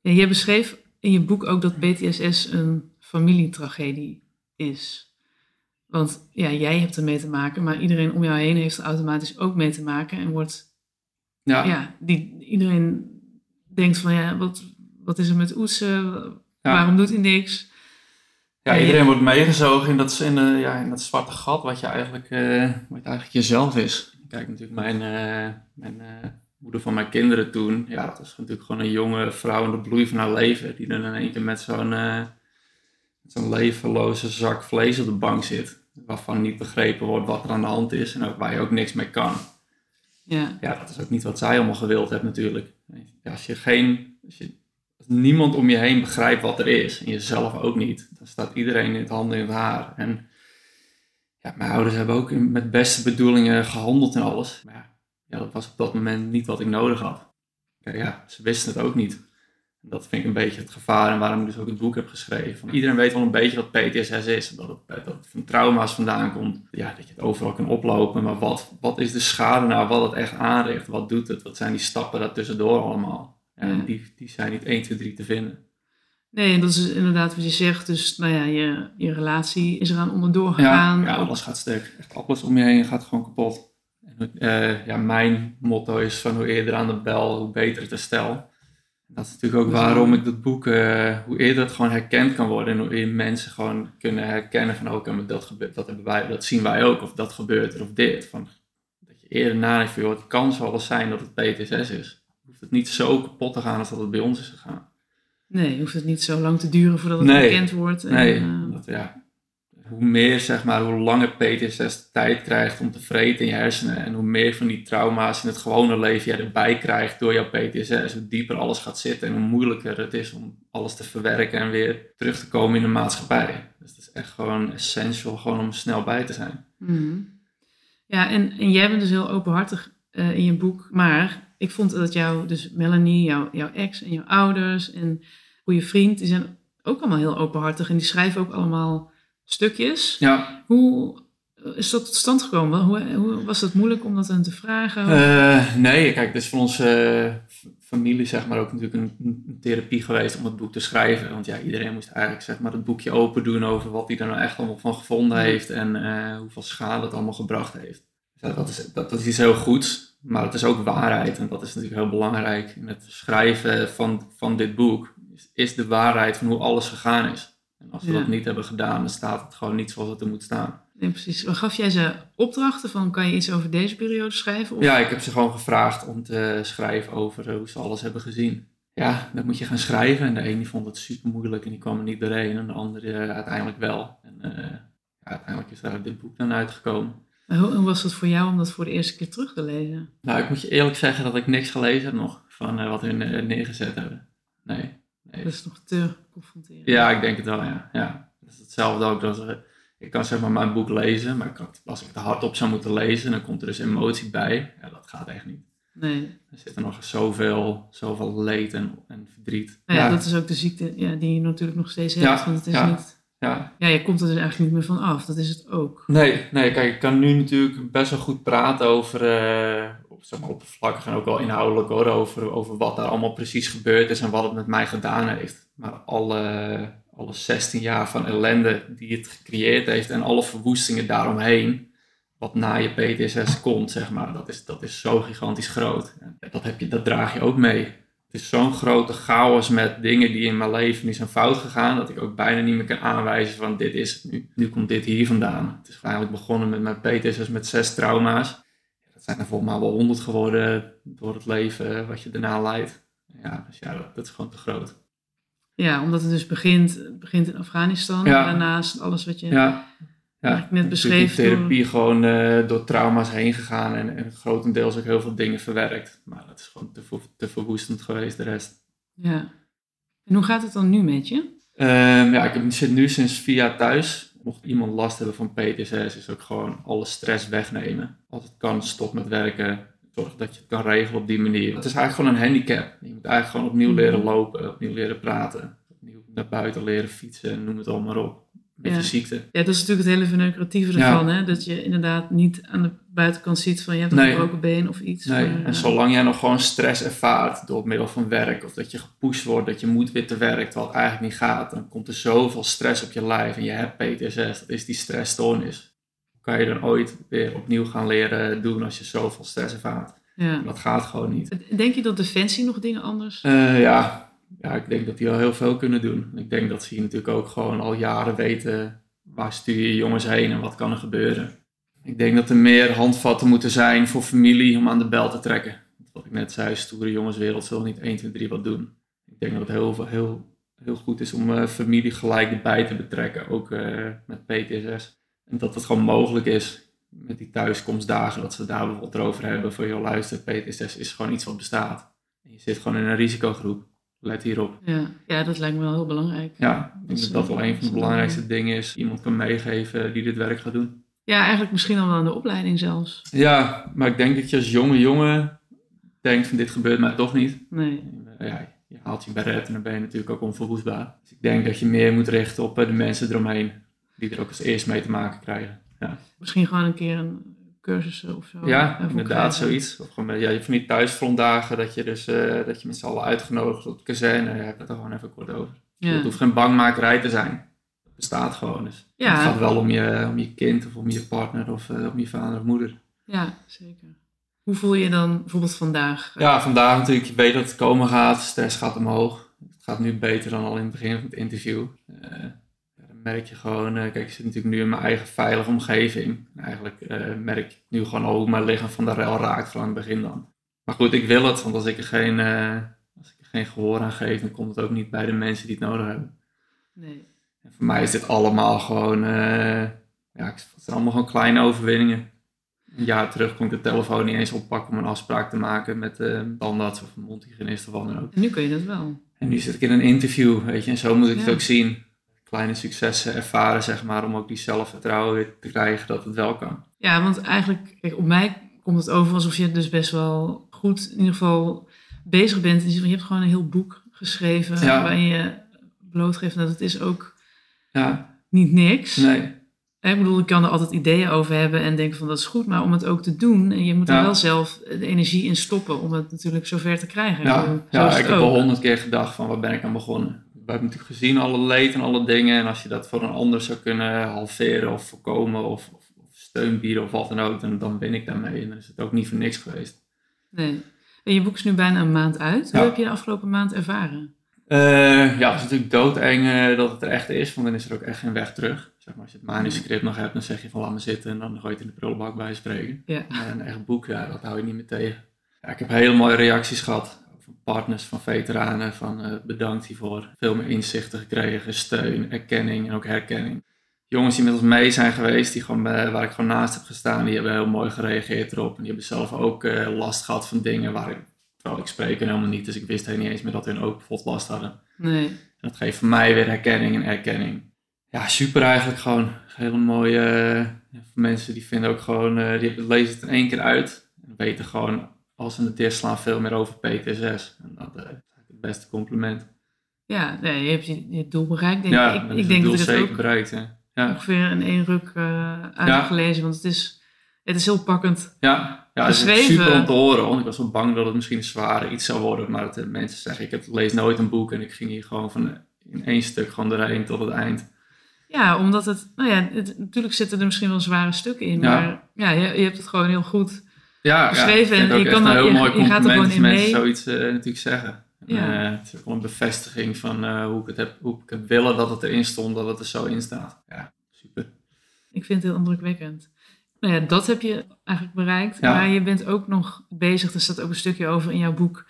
En jij beschreef in je boek ook dat PTSS een familietragedie is. Want ja, jij hebt ermee te maken, maar iedereen om jou heen heeft er automatisch ook mee te maken en wordt. Ja. ja die, iedereen denkt van ja, wat, wat is er met Oetsen? Waarom doet hij niks? Ja, iedereen wordt meegezogen in dat, in, de, ja, in dat zwarte gat wat je eigenlijk, uh, wat eigenlijk jezelf is. Kijk, natuurlijk mijn, uh, mijn uh, moeder van mijn kinderen toen, ja, dat was natuurlijk gewoon een jonge vrouw in de bloei van haar leven, die dan in één keer met zo'n zo'n levenloze zak vlees op de bank zit, waarvan niet begrepen wordt wat er aan de hand is en ook waar je ook niks mee kan. Ja. ja, dat is ook niet wat zij allemaal gewild heeft natuurlijk. Ja, als je geen, als je, als niemand om je heen begrijpt wat er is, en jezelf ook niet, dan staat iedereen in het handen in het haar. En ja, mijn ouders hebben ook met beste bedoelingen gehandeld en alles. Maar ja, ja, dat was op dat moment niet wat ik nodig had. Ja, ja, ze wisten het ook niet. Dat vind ik een beetje het gevaar en waarom ik dus ook het boek heb geschreven. Van, iedereen weet wel een beetje wat PTSS is. Dat het, dat het van trauma's vandaan komt. Ja, dat je het overal kan oplopen. Maar wat, wat is de schade nou? Wat het echt aanricht? Wat doet het? Wat zijn die stappen daartussendoor allemaal? En die, die zijn niet 1, 2, 3 te vinden. Nee, dat is inderdaad wat je zegt. Dus nou ja, je, je relatie is eraan onderdoor gegaan. Ja, ja, alles gaat stuk. Echt alles om je heen gaat gewoon kapot. Eh, ja, mijn motto is van hoe eerder aan de bel, hoe beter het herstel. Dat is natuurlijk ook waarom ik dat boek, eh, hoe eerder het gewoon herkend kan worden en hoe mensen gewoon kunnen herkennen van oké, maar dat, gebeurt, dat, hebben wij, dat zien wij ook, of dat gebeurt er of dit. Van, dat je eerder nadenkt van joh, het kan zo alles zijn dat het PTSS is. Hoeft het niet zo kapot te gaan als dat het bij ons is gegaan. Nee, hoeft het niet zo lang te duren voordat het herkend wordt. En, nee, uh, dat, ja, hoe meer, zeg maar, hoe langer PTSS tijd krijgt om te vreten in je hersenen en hoe meer van die trauma's in het gewone leven je erbij krijgt door jouw PTSS, hoe dieper alles gaat zitten en hoe moeilijker het is om alles te verwerken en weer terug te komen in de maatschappij. Dus het is echt gewoon essential gewoon om snel bij te zijn. Mhm. Ja, en, en jij bent dus heel openhartig uh, in je boek, maar ik vond dat jou, dus Melanie, jouw, jouw ex en jouw ouders en goede vriend, die zijn ook allemaal heel openhartig en die schrijven ook allemaal stukjes. Ja. Hoe is dat tot stand gekomen? Hoe, hoe was het moeilijk om dat aan te vragen? Uh, nee, kijk, het is voor onze familie zeg maar ook natuurlijk een, een, therapie geweest om het boek te schrijven. Want ja, iedereen moest eigenlijk zeg maar het boekje open doen over wat hij er nou echt allemaal van gevonden heeft en uh, hoeveel schade het allemaal gebracht heeft. Dus dat, is, dat, dat is iets heel goeds, maar het is ook waarheid en dat is natuurlijk heel belangrijk in het schrijven van, van dit boek. Is, is de waarheid van hoe alles gegaan is. En als we dat niet hebben gedaan, dan staat het gewoon niet zoals het er moet staan. Nee, precies. Maar gaf jij ze opdrachten van, kan je iets over deze periode schrijven? Of? Ja, ik heb ze gewoon gevraagd om te schrijven over hoe ze alles hebben gezien. Ja, dan moet je gaan schrijven. En de ene vond het super moeilijk en die kwam er niet doorheen. En de andere uh, uiteindelijk wel. En uh, ja, uiteindelijk is daar dit boek dan uitgekomen. Hoe, hoe, was het voor jou om dat voor de eerste keer terug te lezen? Nou, ik moet je eerlijk zeggen dat ik niks gelezen heb nog van uh, wat hun neergezet hebben. Nee. nee. Dat is nog te confronterend. Ja, ik denk het wel, ja. ja. Dat is hetzelfde ook. Dat, ik kan zeg maar mijn boek lezen, maar als ik het hardop zou moeten lezen, dan komt er dus emotie bij. Ja, dat gaat echt niet. Nee. Er zit er nog zoveel, zoveel leed en, en verdriet. Nou ja, ja, dat is ook de ziekte ja, die je natuurlijk nog steeds hebt. Ja, want het is ja, niet... Ja. ja, je komt er dus eigenlijk niet meer van af. Dat is het ook. Nee, nee kijk, ik kan nu natuurlijk best wel goed praten over, uh, zeg maar oppervlakkig en ook wel inhoudelijk hoor, over, over wat daar allemaal precies gebeurd is en wat het met mij gedaan heeft. Maar alle, alle 16 jaar van ellende die het gecreëerd heeft en alle verwoestingen daaromheen, wat na je PTSS komt, zeg maar, dat is, dat is zo gigantisch groot. Dat, heb je, dat draag je ook mee. Het is zo'n grote chaos met dingen die in mijn leven nu zijn fout gegaan, dat ik ook bijna niet meer kan aanwijzen van dit is nu. Nu komt dit hier vandaan. Het is eigenlijk begonnen met mijn PTSS met zes trauma's. Dat zijn er volgens mij wel honderd geworden door het leven wat je daarna leidt. Ja, dus ja, dat is gewoon te groot. Ja, omdat het dus begint, begint in Afghanistan. Ja. Daarnaast alles wat je Ja, ja. net beschreef. in therapie gewoon eh, door trauma's heen gegaan en, en grotendeels ook heel veel dingen verwerkt. Maar dat is gewoon te, ver- te verwoestend geweest, de rest. Ja. En hoe gaat het dan nu met je? Ehm, ja, ik zit nu sinds vier jaar thuis. Mocht iemand last hebben van PTSS, is ook gewoon alle stress wegnemen. Als het kan, stop met werken. Zorg dat je het kan regelen op die manier. Het is eigenlijk gewoon een handicap. Je moet eigenlijk gewoon opnieuw leren lopen, opnieuw leren praten. Opnieuw naar buiten leren fietsen, noem het allemaal maar op. Met Ja. je ziekte. Ja, dat is natuurlijk het hele verneukeratieve Ja. ervan. Hè? Dat je inderdaad niet aan de buitenkant ziet van je hebt een Nee. gebroken been of iets. Nee, maar, en eh, zolang jij nog gewoon stress ervaart door middel van werk, of dat je gepusht wordt, dat je moet weer te werk, terwijl het eigenlijk niet gaat, dan komt er zoveel stress op je lijf en je hebt PTSS, dat is die stressstoornis. Kan je dan ooit weer opnieuw gaan leren doen als je zoveel stress ervaart? ja. Dat gaat gewoon niet. Denk je dat Defensie nog dingen anders... Eh, ja. ja, ik denk dat die al heel veel kunnen doen. Ik denk dat ze hier natuurlijk ook gewoon al jaren weten waar stuur je jongens heen en wat kan er gebeuren. Ik denk dat er meer handvatten moeten zijn voor familie om aan de bel te trekken. Wat ik net zei, stoere jongenswereld zullen niet 1, 2, 3 wat doen. Ik denk dat het heel, heel, heel goed is om eh, familie gelijk erbij te betrekken, ook eh, met PTSS. En dat het gewoon mogelijk is met die thuiskomstdagen, dat ze daar bijvoorbeeld erover hebben van, joh luister, PTSS is gewoon iets wat bestaat. En je zit gewoon in een risicogroep. Let hierop. Ja. ja, dat lijkt me wel heel belangrijk. Ja, ik denk Dat dat wel een van de belangrijkste dingen is. Iemand kan meegeven die dit werk gaat doen. Ja, eigenlijk misschien al wel aan de opleiding zelfs. Ja, maar ik denk dat je als jonge jongen denkt van dit gebeurt mij toch niet. Nee. Ja, je haalt je beret en dan ben je natuurlijk ook onverwoestbaar. Dus ik denk dat je meer moet richten op eh, de mensen eromheen. Die er ook als eerst mee te maken krijgen. Ja, Misschien gewoon een keer een cursus of zo. ja inderdaad krijgen. zoiets. Of gewoon, met- ja, je hebt die thuisfrontdagen dat je dus eh, dat je met z'n allen uitgenodigd wordt op de kazerne. Ja, ik heb het er gewoon even kort over. Ja. Het hoeft geen bangmakerij te zijn. Het bestaat gewoon. Dus Ja. Het gaat wel om je, om je kind of om je partner of eh, om je vader of moeder. Ja, zeker. Hoe voel je je dan bijvoorbeeld vandaag? Ja, vandaag natuurlijk, je weet dat het komen gaat, stress gaat omhoog. Het gaat nu beter dan al in het begin van het interview. Eh, merk je gewoon, eh, kijk, ik zit natuurlijk nu in mijn eigen veilige omgeving. En eigenlijk eh, merk ik nu gewoon hoe mijn lichaam van de rel raakt van het begin dan. Maar goed, ik wil het, want als ik er geen, eh, als ik er geen gehoor aan geef, dan komt het ook niet bij de mensen die het nodig hebben. Nee. En voor mij is dit allemaal gewoon, ja, het zijn allemaal gewoon kleine overwinningen. Een jaar terug kon ik de telefoon niet eens oppakken om een afspraak te maken met een tandarts of een mondhygiënist of wat dan ook. En nu kun je dat wel. En nu zit ik in een interview, weet je, en zo moet ik het ook zien. Kleine successen ervaren, zeg maar, om ook die zelfvertrouwen weer te krijgen dat het wel kan. Ja, want eigenlijk, kijk, op mij komt het over alsof je dus best wel goed in ieder geval bezig bent. In Je hebt gewoon een heel boek geschreven Ja. waarin je blootgeeft dat het is ook Ja, niet niks. nee, Ik bedoel, ik kan er altijd ideeën over hebben en denken van dat is goed, maar om het ook te doen, en je moet er wel zelf de energie in stoppen om het natuurlijk zover te krijgen. Ja, bedoel, ja ik heb al honderd keer gedacht van waar ben ik aan begonnen. We hebben natuurlijk gezien alle leed en alle dingen. En als je dat voor een ander zou kunnen halveren of voorkomen of, of, of steun bieden of wat dan ook, dan, dan ben ik daarmee. En dan is het ook niet voor niks geweest. Nee. En je boek is nu bijna een maand uit. Ja. Hoe heb je de afgelopen maand ervaren? Eh, ja, het is natuurlijk doodeng eh, dat het er echt is, want dan is er ook echt geen weg terug. Zeg maar, als je het manuscript nog hebt, dan zeg je van laat me zitten en dan gooi je het in de prullenbak bij spreken. Ja. Maar een echt boek, ja, dat hou je niet meer tegen. Ja, ik heb hele mooie reacties gehad. Van partners, van veteranen, van eh, bedankt hiervoor. Veel meer inzichten gekregen, steun, erkenning en ook herkenning. Jongens die met ons mee zijn geweest, die gewoon, eh, waar ik gewoon naast heb gestaan, die hebben heel mooi gereageerd erop. En die hebben zelf ook eh, last gehad van dingen waar ik, terwijl ik spreek hen helemaal niet, dus ik wist helemaal niet eens meer dat hun ook bijvoorbeeld last hadden. Nee. En dat geeft voor mij weer herkenning en erkenning. Ja, super eigenlijk gewoon. Hele mooie voor mensen die vinden ook gewoon, die lezen het in één keer uit. En weten gewoon, als het slaan veel meer over PTSS. En dat eh, is het beste compliment. Ja, nee, je hebt je, je doel bereikt, denk ja, ik. Ik, denk dat doel het zeker ook bereikt. Hè. Ja, ongeveer in één ruk eh uit Ja. heb gelezen, want het is, het is heel pakkend. ja, ja het is super om te horen. Want ik was wel bang dat het misschien een zware iets zou worden. Maar dat, eh, mensen zeggen, ik heb, lees nooit een boek. En ik ging hier gewoon van in één stuk gewoon erheen tot het eind. Ja, omdat het, nou ja, het, natuurlijk zitten er misschien wel zware stukken in, Ja. maar ja, je, je hebt het gewoon heel goed. Ja, Geschreven ja, en je kan een er- heel je- mooi je gaat er compliment gewoon in mensen mee. zoiets eh, natuurlijk zeggen. Ja. Eh, het is ook wel een bevestiging van eh, hoe, ik het heb, hoe ik heb willen dat het erin stond, dat het er zo in staat. Ja, super. Ik vind het heel indrukwekkend. Nou ja, dat heb je eigenlijk bereikt. Ja. Maar je bent ook nog bezig, er staat ook een stukje over in jouw boek,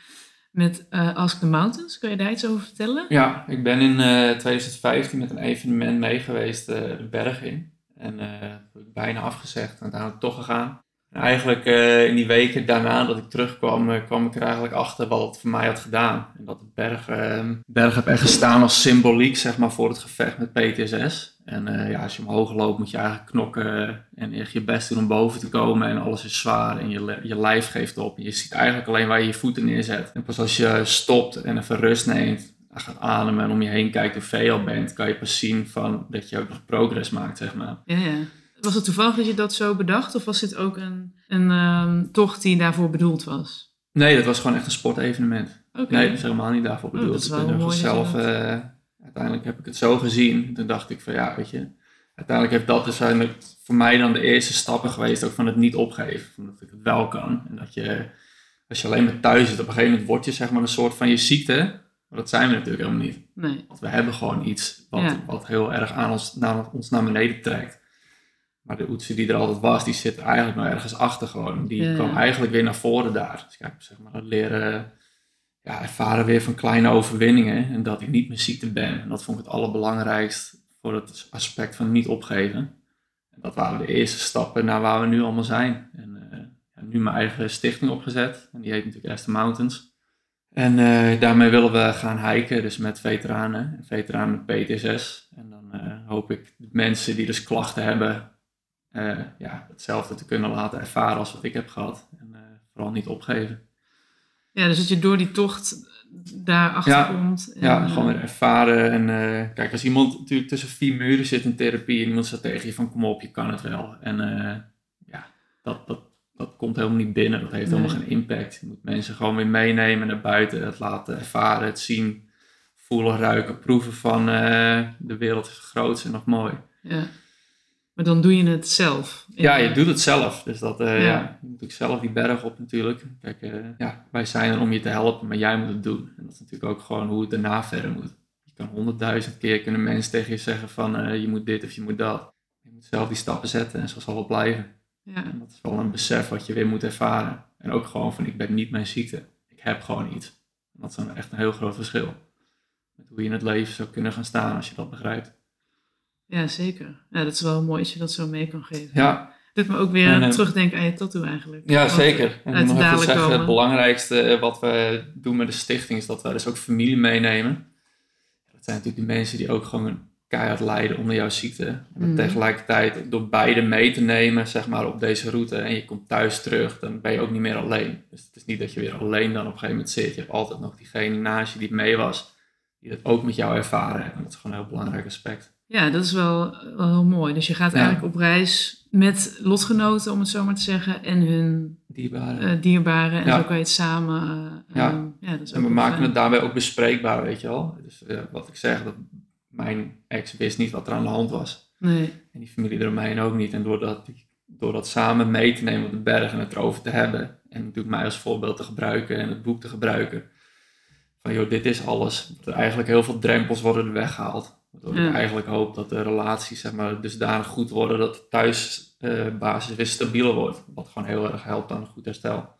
met Ask the Mountains. Kun je daar iets over vertellen? Ja, ik ben in eh 2015 met een evenement mee geweest eh, de berg in. En heb ik bijna afgezegd en daar toch gegaan. En eigenlijk eh, in die weken daarna dat ik terugkwam, eh, kwam ik er eigenlijk achter wat het voor mij had gedaan. En dat de berg, eh, berg heb echt gestaan als symboliek zeg maar, voor het gevecht met PTSS. En eh, ja, als je omhoog loopt moet je eigenlijk knokken en echt je best doen om boven te komen. En alles is zwaar en je, je lijf geeft op. En je ziet eigenlijk alleen waar je je voeten neerzet. En pas als je stopt en even rust neemt, gaat ademen en om je heen kijkt hoe al bent, kan je pas zien van dat je ook nog progress maakt, zeg maar. Ja, ja. Was het toevallig dat je dat zo bedacht? Of was dit ook een, een ehm, tocht die daarvoor bedoeld was? Nee, dat was gewoon echt een sportevenement. Nee, dat is helemaal niet daarvoor Oh, bedoeld. dat is ik wel ben je zelf, dat- eh, uiteindelijk heb ik het zo gezien. Toen dacht ik van ja, weet je, uiteindelijk heeft dat dus voor mij dan de eerste stappen geweest ook van het niet opgeven. Van dat ik het wel kan. En dat je, als je alleen maar thuis zit, op een gegeven moment word je zeg maar een soort van je ziekte. Maar dat zijn we natuurlijk helemaal niet. Nee. Want we hebben gewoon iets wat, Ja. wat heel erg aan ons naar, ons naar beneden trekt. Maar de Oetse die er altijd was, die zit eigenlijk nog ergens achter gewoon. Die Ja, kwam eigenlijk weer naar voren daar. Dus ik heb zeg maar, dat leren ja, ervaren weer van kleine overwinningen. En dat ik niet meer ziekte ben. En dat vond ik het allerbelangrijkst voor het aspect van niet opgeven. En dat waren de eerste stappen naar waar we nu allemaal zijn. En eh, ja, nu mijn eigen stichting opgezet. En die heet natuurlijk Aston Mountains. En eh, daarmee willen we gaan hiken, dus met veteranen, veteranen met PTSS. En dan eh, hoop ik de mensen die dus klachten hebben, eh, ja, hetzelfde te kunnen laten ervaren als wat ik heb gehad. En eh, vooral niet opgeven. Ja, dus dat je door die tocht daarachter Ja. komt. en, Ja, eh, gewoon weer ervaren. En eh, kijk, als iemand natuurlijk tussen vier muren zit in therapie en iemand zegt tegen je van kom op, je kan het wel. En eh, ja, dat, dat, dat komt helemaal niet binnen. Dat heeft Nee. helemaal geen impact. Je moet mensen gewoon weer meenemen naar buiten, het laten ervaren, het zien, voelen, ruiken, proeven van eh, de wereld is groot en nog mooi. Ja. Maar dan doe je het zelf. Ja, je doet het zelf. Dus dat, eh, Ja. ja. je moet ook zelf die berg op natuurlijk. Kijk, eh, ja, wij zijn er om je te helpen, maar jij moet het doen. En dat is natuurlijk ook gewoon hoe het daarna verder moet. Je kan honderdduizend keer kunnen mensen tegen je zeggen van eh, je moet dit of je moet dat. Je moet zelf die stappen zetten en zo zal het blijven. Ja. En dat is wel een besef wat je weer moet ervaren. En ook gewoon van ik ben niet mijn ziekte. Ik heb gewoon iets. En dat is echt een heel groot verschil. Met hoe je in het leven zou kunnen gaan staan als je dat begrijpt. Ja, zeker. Ja, dat is wel mooi als je dat zo mee kan geven. Ja, Doet me ook weer En, eh, terugdenken aan je tattoo eigenlijk. Ja, Want zeker. En uit nog even zeggen, komen. het belangrijkste eh, wat we doen met de stichting is dat wij dus ook familie meenemen. Dat zijn natuurlijk de mensen die ook gewoon keihard lijden onder jouw ziekte. En Mhm. tegelijkertijd door beide mee te nemen, zeg maar, op deze route en je komt thuis terug, dan ben je ook niet meer alleen. Dus het is niet dat je weer alleen dan op een gegeven moment zit. Je hebt altijd nog diegene naast je die mee was, die dat ook met jou ervaren. En dat is gewoon een heel belangrijk aspect. Ja, dat is wel, wel heel mooi. Dus je gaat Ja. eigenlijk op reis met lotgenoten, om het zo maar te zeggen, en hun Dierbaren. eh, dierbaren. En Ja. zo kan je het samen. eh, Ja. ja, dat is En we maken fijn. het daarbij ook bespreekbaar, weet je wel. Dus eh, wat ik zeg, dat mijn ex wist niet wat er aan de hand was. Nee, En die familie eromheen ook niet. En door dat, door dat samen mee te nemen op de berg en het erover te hebben. En natuurlijk mij als voorbeeld te gebruiken en het boek te gebruiken. Van joh, dit is alles. Er eigenlijk heel veel drempels worden er weggehaald. Ja. ik eigenlijk hoop dat de relaties zeg maar, dusdanig goed worden dat de thuisbasis weer stabieler wordt. Wat gewoon heel erg helpt aan een goed herstel.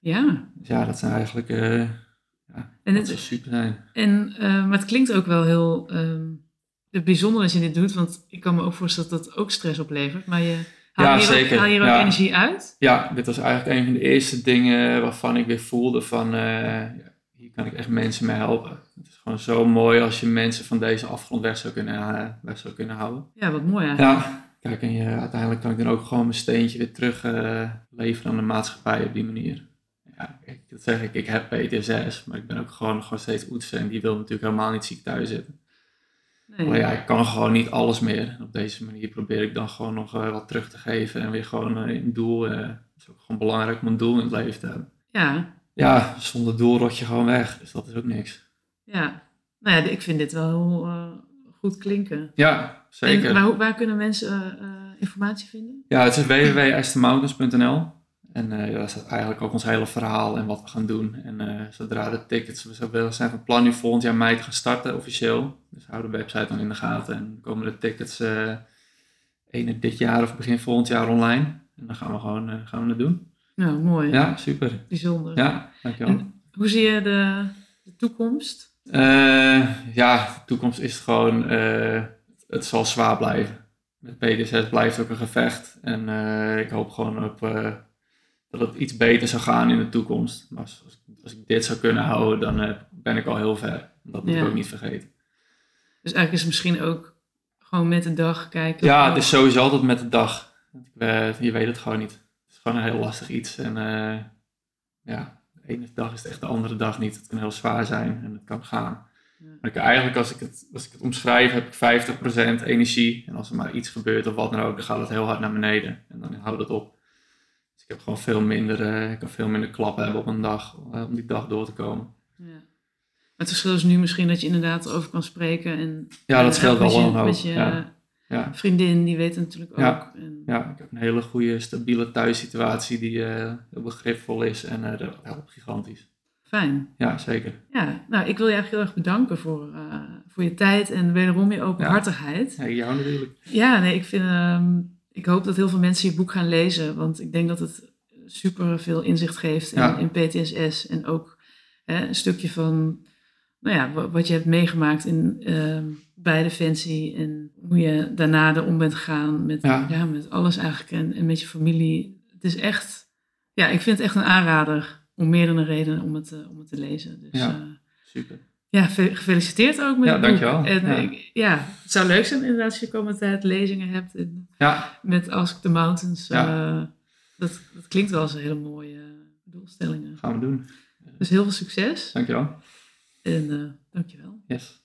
ja. Dus ja, dat zijn eigenlijk... eh ja, En dat het, zou super zijn. En, eh, maar het klinkt ook wel heel ehm, bijzonder als je dit doet, want ik kan me ook voorstellen dat dat ook stress oplevert. Maar je haal Ja, hier, zeker. Ook, haal je hier ook Ja. energie uit. Ja, dit was eigenlijk een van de eerste dingen waarvan ik weer voelde van... kan ik echt mensen mee helpen. Het is gewoon zo mooi als je mensen van deze afgrond weg zou kunnen, eh, weg zou kunnen houden. Ja, wat mooi eigenlijk. Ja, kijk, en je, uiteindelijk kan ik dan ook gewoon mijn steentje weer terug eh, leveren aan de maatschappij op die manier. Ja, ik, dat zeg ik, ik heb PTSS, maar ik ben ook gewoon gewoon steeds oetsen. En die wil natuurlijk helemaal niet ziek thuis zitten. Nee. Maar ja, ik kan gewoon niet alles meer. Op deze manier probeer ik dan gewoon nog eh, wat terug te geven. En weer gewoon een doel. het is ook gewoon belangrijk om een doel in het leven te hebben. ja, Ja, zonder doel rot je gewoon weg. Dus dat is ook niks. ja. Nou ja, ik vind dit wel heel eh, goed klinken. Ja, zeker. En waar, waar kunnen mensen eh, eh, informatie vinden? Ja, het is www.estermountains.nl. En ja, daar staat eigenlijk ook ons hele verhaal en wat we gaan doen. En zodra de tickets, we zijn- van plan nu volgend jaar mei te gaan starten officieel. Dus hou de website dan in de gaten. En komen de tickets ene dit jaar of begin volgend jaar online. En dan gaan we gewoon gaan we het doen. Nou, mooi. Ja, super. Bijzonder. Ja, dankjewel. En hoe zie je de, de toekomst? Eh, ja, de toekomst is gewoon, eh, het zal zwaar blijven. Met PDSS blijft ook een gevecht. En eh, ik hoop gewoon op, dat het iets beter zou gaan in de toekomst. Maar als, als, ik dit zou kunnen houden, dan ben ik al heel ver. Dat moet Ja. ik ook niet vergeten. Dus eigenlijk is het misschien ook gewoon met de dag kijken. Ja, het is sowieso altijd met de dag. Je weet het gewoon niet. Gewoon een heel lastig iets. En eh, ja, de ene dag is het echt de andere dag niet. Het kan heel zwaar zijn en het kan gaan. Ja. Maar ik, eigenlijk, als ik, het, als ik het omschrijf, heb ik 50% energie. En als er maar iets gebeurt of wat dan ook, dan gaat het heel hard naar beneden. En dan houdt het op. Dus ik heb gewoon veel minder, eh, ik kan veel minder klappen hebben op een dag, eh, om die dag door te komen. Ja. Het verschil is nu misschien dat je inderdaad erover kan spreken. En, Ja, dat scheelt wel je- een hoop. Met je Ja. Ja. vriendin, die weet het natuurlijk ook. Ja. En, Ja, ik heb een hele goede, stabiele thuissituatie die heel begripvol is en eh, dat helpt gigantisch. Fijn. Ja, zeker. Ja, nou, ik wil je eigenlijk heel erg bedanken voor, eh, voor je tijd en wederom je openhartigheid. Ja, jou natuurlijk. Ja, nee, ik vind, ehm, ik hoop dat heel veel mensen je boek gaan lezen, want ik denk dat het super veel inzicht geeft in, Ja. in PTSS en ook hè, een stukje van, nou ja, wa- wat je hebt meegemaakt in, ehm, bij Defensie en hoe je daarna erom bent gegaan met, Ja. ja. met alles eigenlijk en, en met je familie. Het is echt, ja, ik vind het echt een aanrader om meerdere redenen om het, eh, om het te lezen. Dus, Ja. ja. Super. Ja, gefeliciteerd ook met Ja, het boek. dankjewel. En Ja. ik- ja, het zou leuk zijn inderdaad als je komende tijd lezingen hebt en Ja, met Ask the Mountains. Ja. eh, dat, dat klinkt wel als een hele mooie doelstellingen. gaan we doen. Dus heel veel succes Dankjewel. En eh dankjewel. Yes.